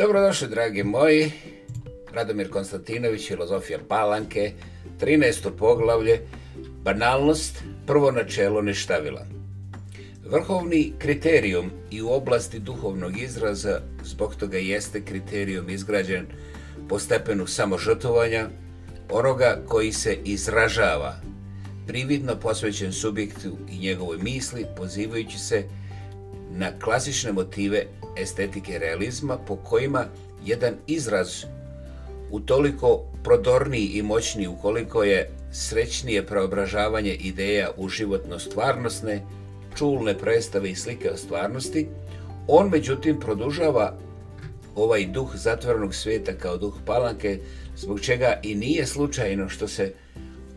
Dobrodošli dragi moji, Radomir Konstantinović, Filozofija Palanke, 13. poglavlje, banalnost, prvo načelo neštavila. Vrhovni kriterijum i u oblasti duhovnog izraza zbog toga jeste kriterijum izgrađen po stepenu samožrtovanja onoga koji se izražava, prividno posvećen subjektu i njegovoj misli pozivajući se na klasične motive estetike realizma po kojima jedan izraz utoliko prodorniji i moćniji ukoliko je srećnije preobražavanje ideja u životno stvarnosne, čulne predstave i slike o stvarnosti, on međutim produžava ovaj duh zatvornog svijeta kao duh palanke, zbog čega i nije slučajno što se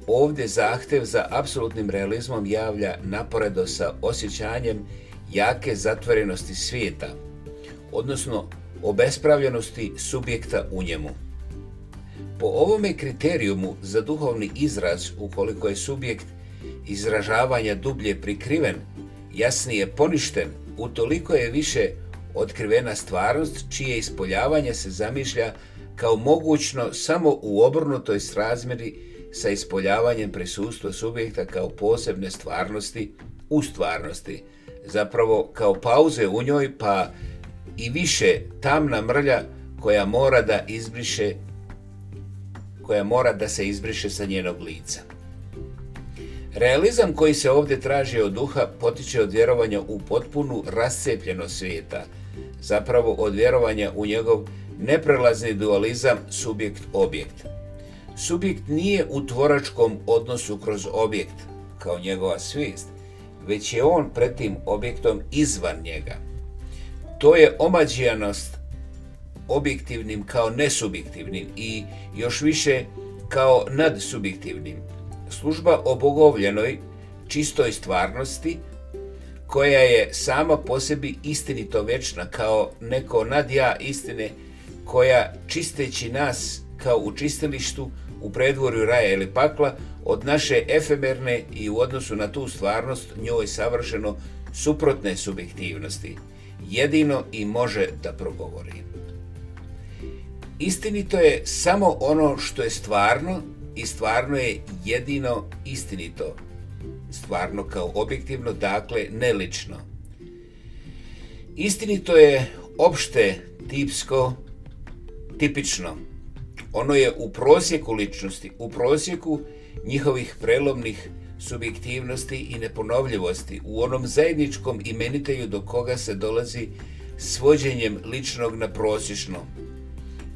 ovdje zahtjev za apsolutnim realizmom javlja naporedo sa osjećanjem jake zatvorenosti svijeta, odnosno obespravljenosti subjekta u njemu. Po ovome kriterijumu za duhovni izraz, ukoliko je subjekt izražavanja dublje prikriven, jasnije poništen, utoliko je više otkrivena stvarnost čije ispoljavanje se zamišlja kao mogućno samo u obrnutoj srazmjeri sa ispoljavanjem prisustva subjekta kao posebne stvarnosti u stvarnosti, zapravo kao pauze u njoj pa i više tamna mrlja koja mora da izbriše koja mora da se izbriše sa njenog lica. Realizam koji se ovdje traži od duha potiče od vjerovanja u potpunu rascepljenost svijeta, zapravo od vjerovanja u njegov neprelazni dualizam subjekt-objekt. Subjekt nije u tvoračkom odnosu kroz objekt, kao njegova svijest, već je on pred tim objektom izvan njega. To je omađijanost objektivnim kao nesubjektivnim i još više kao nadsubjektivnim. Služba obogovljenoj, čistoj stvarnosti, koja je sama po sebi istinito večna kao neko nadja istine koja čisteći nas kao u čistilištu u predvorju raja ili pakla od naše efemerne i u odnosu na tu stvarnost njoj savršeno suprotne subjektivnosti. Jedino i može da progovori. Istinito je samo ono što je stvarno i stvarno je jedino istinito. Stvarno kao objektivno, dakle nelično. Istinito je opšte, tipsko, tipično ono je u prosjeku ličnosti, u prosjeku njihovih prelomnih subjektivnosti i neponovljivosti, u onom zajedničkom imenitelju do koga se dolazi svođenjem ličnog na prosječno.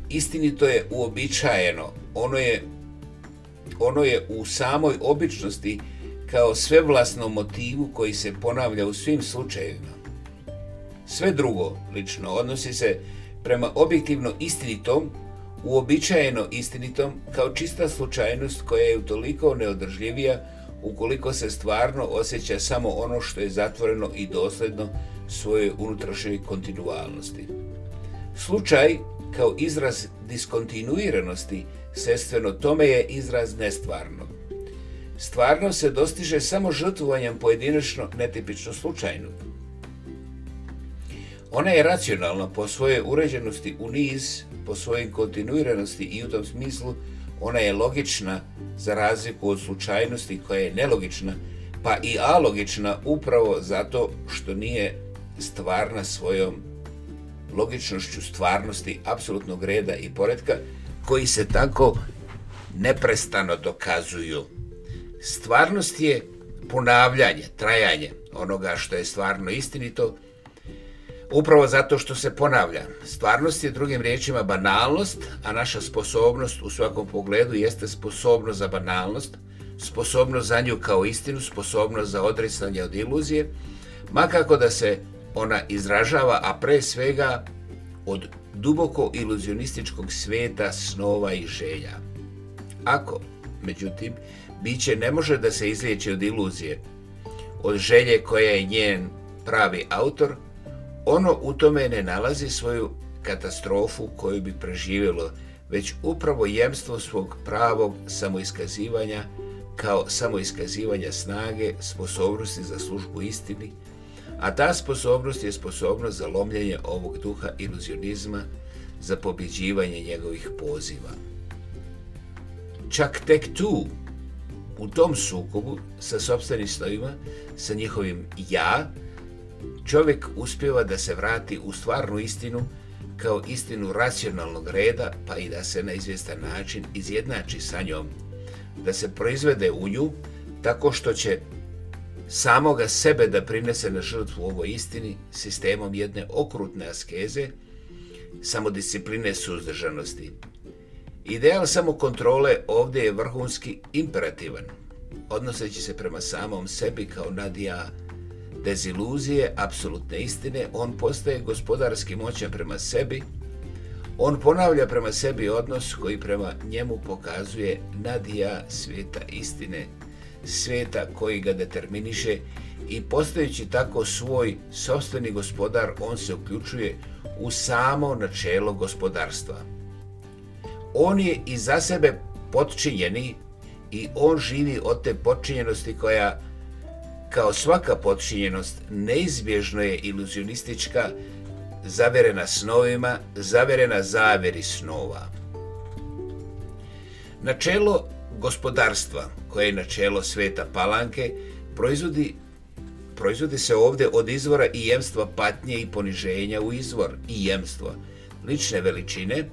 Istinito je uobičajeno, ono je, ono je u samoj običnosti kao svevlasnom motivu koji se ponavlja u svim slučajevima. Sve drugo, lično, odnosi se prema objektivno istinitom uobičajeno istinitom kao čista slučajnost koja je utoliko neodržljivija ukoliko se stvarno osjeća samo ono što je zatvoreno i dosljedno svojoj unutrašnjoj kontinualnosti. Slučaj kao izraz diskontinuiranosti sestveno tome je izraz nestvarno. Stvarno se dostiže samo žrtvovanjem pojedinačno netipično slučajnog. Ona je racionalna po svojoj uređenosti u niz, po svojoj kontinuiranosti i u tom smislu ona je logična za razliku od slučajnosti koja je nelogična, pa i alogična upravo zato što nije stvarna svojom logičnošću stvarnosti apsolutnog reda i poretka koji se tako neprestano dokazuju. Stvarnost je ponavljanje, trajanje onoga što je stvarno istinito, Upravo zato što se ponavlja. Stvarnost je drugim riječima banalnost, a naša sposobnost u svakom pogledu jeste sposobnost za banalnost, sposobnost za nju kao istinu, sposobnost za odricanje od iluzije, makako da se ona izražava, a pre svega od duboko iluzionističkog svijeta snova i želja. Ako, međutim, biće ne može da se izliječi od iluzije, od želje koja je njen pravi autor – ono u tome ne nalazi svoju katastrofu koju bi preživjelo, već upravo jemstvo svog pravog samoiskazivanja kao samoiskazivanja snage, sposobnosti za službu istini, a ta sposobnost je sposobnost za lomljenje ovog duha iluzionizma, za pobjeđivanje njegovih poziva. Čak tek tu, u tom sukobu sa sobstvenim stojima, sa njihovim ja, čovjek uspjeva da se vrati u stvarnu istinu kao istinu racionalnog reda, pa i da se na izvjestan način izjednači sa njom, da se proizvede u nju tako što će samoga sebe da prinese na žrtvu ovoj istini sistemom jedne okrutne askeze, samodiscipline suzdržanosti. Ideal samokontrole ovdje je vrhunski imperativan, odnoseći se prema samom sebi kao nadija deziluzije apsolutne istine, on postaje gospodarski moćan prema sebi, on ponavlja prema sebi odnos koji prema njemu pokazuje nadija svijeta istine, svijeta koji ga determiniše i postajući tako svoj sobstveni gospodar, on se uključuje u samo načelo gospodarstva. On je i za sebe potčinjeni i on živi od te potčinjenosti koja kao svaka podčinjenost neizbježno je iluzionistička, zaverena snovima, zaverena zaveri snova. Načelo gospodarstva, koje je načelo sveta palanke, proizvodi se ovdje od izvora i jemstva patnje i poniženja u izvor i jemstvo lične veličine,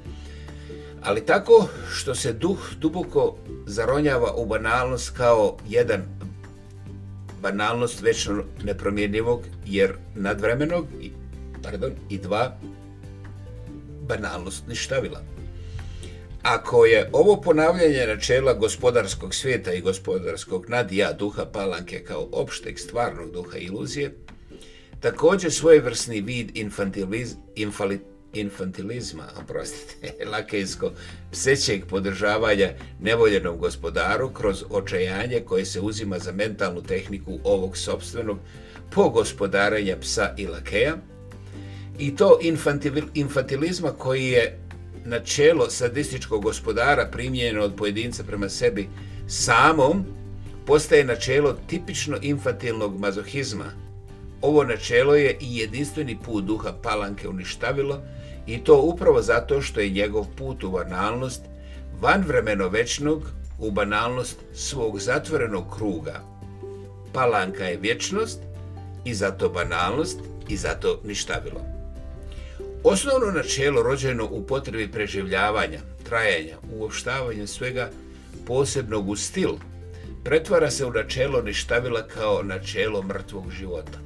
ali tako što se duh duboko zaronjava u banalnost kao jedan banalnost večno nepromjenjivog jer nadvremenog i, pardon, i dva banalnost ništavila. Ako je ovo ponavljanje načela gospodarskog svijeta i gospodarskog nadija duha palanke kao opšteg stvarnog duha iluzije, također svojevrsni vid infantiliz, infali, infantilizma, oprostite, lakejsko, psećeg podržavanja nevoljenom gospodaru kroz očajanje koje se uzima za mentalnu tehniku ovog sobstvenog pogospodaranja psa i lakeja i to infantilizma koji je načelo sadističkog gospodara primijenjeno od pojedinca prema sebi samom postaje načelo tipično infantilnog mazohizma ovo načelo je i jedinstveni put duha Palanke uništavilo i to upravo zato što je njegov put u banalnost van vremeno večnog u banalnost svog zatvorenog kruga. Palanka je vječnost i zato banalnost i zato ništavilo. Osnovno načelo rođeno u potrebi preživljavanja, trajanja, uopštavanja svega posebnog u stil, pretvara se u načelo ništavila kao načelo mrtvog života.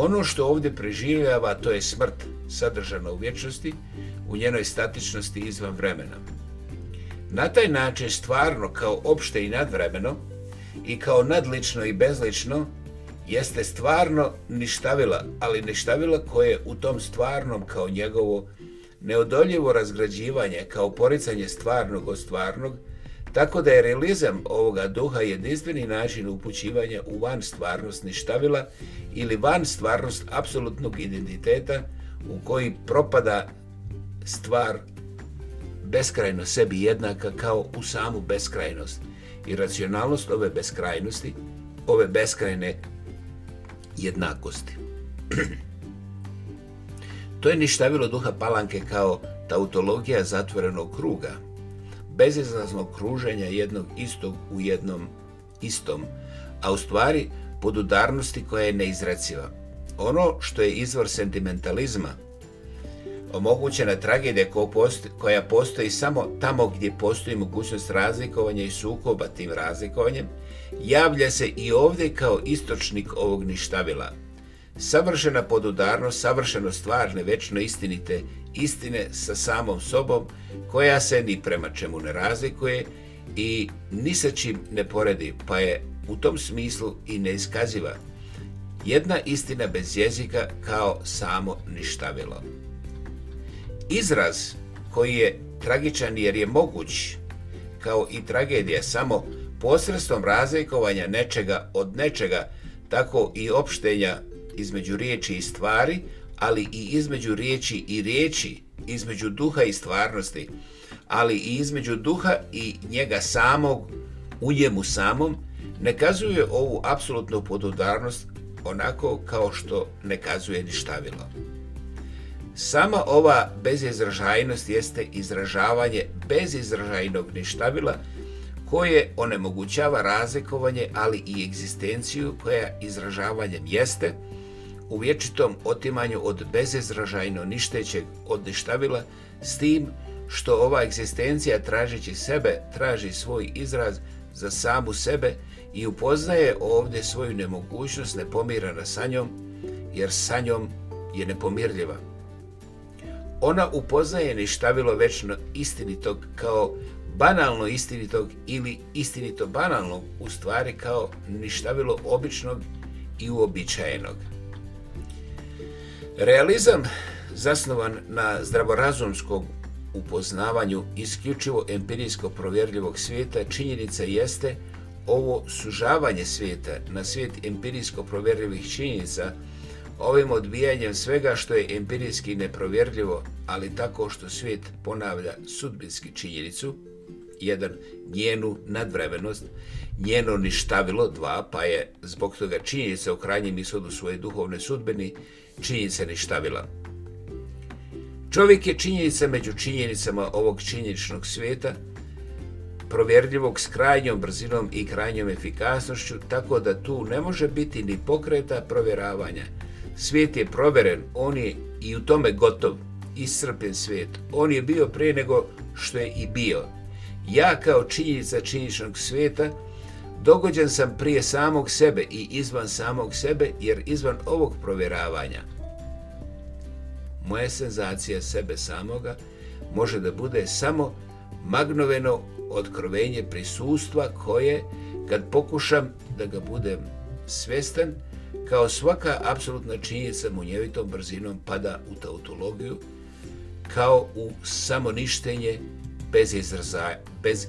Ono što ovdje preživljava to je smrt sadržana u vječnosti, u njenoj statičnosti izvan vremena. Na taj način stvarno kao opšte i nadvremeno i kao nadlično i bezlično jeste stvarno ništavila, ali ništavila koje u tom stvarnom kao njegovo neodoljivo razgrađivanje kao poricanje stvarnog od stvarnog tako da je realizam ovoga duha jedinstveni način upućivanja u van stvarnost ništavila ili van stvarnost apsolutnog identiteta u koji propada stvar beskrajno sebi jednaka kao u samu beskrajnost. I racionalnost ove beskrajnosti, ove beskrajne jednakosti. to je ništavilo duha palanke kao tautologija zatvorenog kruga, bezizlaznog kruženja jednog istog u jednom istom, a u stvari podudarnosti koja je neizreciva. Ono što je izvor sentimentalizma, omogućena tragedija koja postoji samo tamo gdje postoji mogućnost razlikovanja i sukoba tim razlikovanjem, javlja se i ovdje kao istočnik ovog ništavila. Savršena podudarnost, savršeno stvarne, večno istinite istine sa samom sobom koja se ni prema čemu ne razlikuje i ni sa čim ne poredi, pa je u tom smislu i neiskaziva. Jedna istina bez jezika kao samo ništavilo. Izraz koji je tragičan jer je moguć, kao i tragedija, samo posredstvom razlikovanja nečega od nečega, tako i opštenja između riječi i stvari, ali i između riječi i riječi, između duha i stvarnosti, ali i između duha i njega samog, u njemu samom, ne kazuje ovu apsolutnu podudarnost onako kao što ne kazuje ništavilo Sama ova bezizražajnost jeste izražavanje bezizražajnog ništavila koje onemogućava razlikovanje, ali i egzistenciju koja izražavanjem jeste, u vječitom otimanju od bezizražajno ništećeg odništavila s tim što ova egzistencija tražeći sebe traži svoj izraz za samu sebe i upoznaje ovdje svoju nemogućnost nepomirana sa njom jer sa njom je nepomirljiva. Ona upoznaje ništavilo večno istinitog kao banalno istinitog ili istinito banalnog u stvari kao ništavilo običnog i uobičajenog. Realizam zasnovan na zdravorazumskom upoznavanju isključivo empirijsko provjerljivog svijeta činjenica jeste ovo sužavanje svijeta na svijet empirijsko provjerljivih činjenica ovim odbijanjem svega što je empirijski neprovjerljivo, ali tako što svijet ponavlja sudbinski činjenicu, jedan njenu nadvremenost, njeno ništavilo, dva, pa je zbog toga činjenica u krajnjem ishodu svoje duhovne sudbeni činjenica ništavila. Čovjek je činjenica među činjenicama ovog činjeničnog svijeta, provjerljivog s krajnjom brzinom i krajnjom efikasnošću, tako da tu ne može biti ni pokreta provjeravanja. Svijet je provjeren, on je i u tome gotov, iscrpljen svijet. On je bio prije nego što je i bio. Ja kao činjenica činjeničnog svijeta dogođen sam prije samog sebe i izvan samog sebe, jer izvan ovog provjeravanja moja senzacija sebe samoga može da bude samo magnoveno otkrovenje prisustva koje, kad pokušam da ga budem svjestan, kao svaka apsolutna činjenica munjevitom brzinom pada u tautologiju, kao u samoništenje bez, izraza, bez